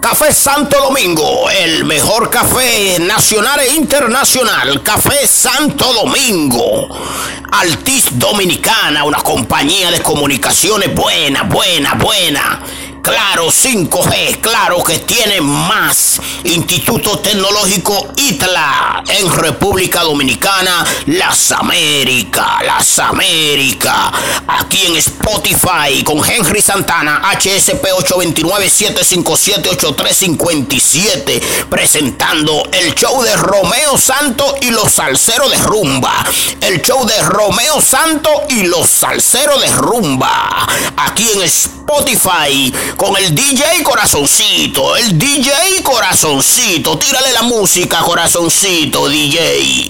Café Santo Domingo, el mejor café nacional e internacional. Café Santo Domingo. Altis Dominicana, una compañía de comunicaciones buena, buena, buena. Claro 5G, claro que tiene más. Instituto Tecnológico ITLA en República Dominicana, Las Américas, Las Américas. Aquí en Spotify con Henry Santana, HSP 829-757-8357, presentando el show de Romeo Santo y los salseros de rumba. El show de Romeo Santo y los salseros de rumba. Aquí en Spotify con el DJ Corazoncito, el DJ Corazoncito. Tírale la música, Corazoncito, DJ.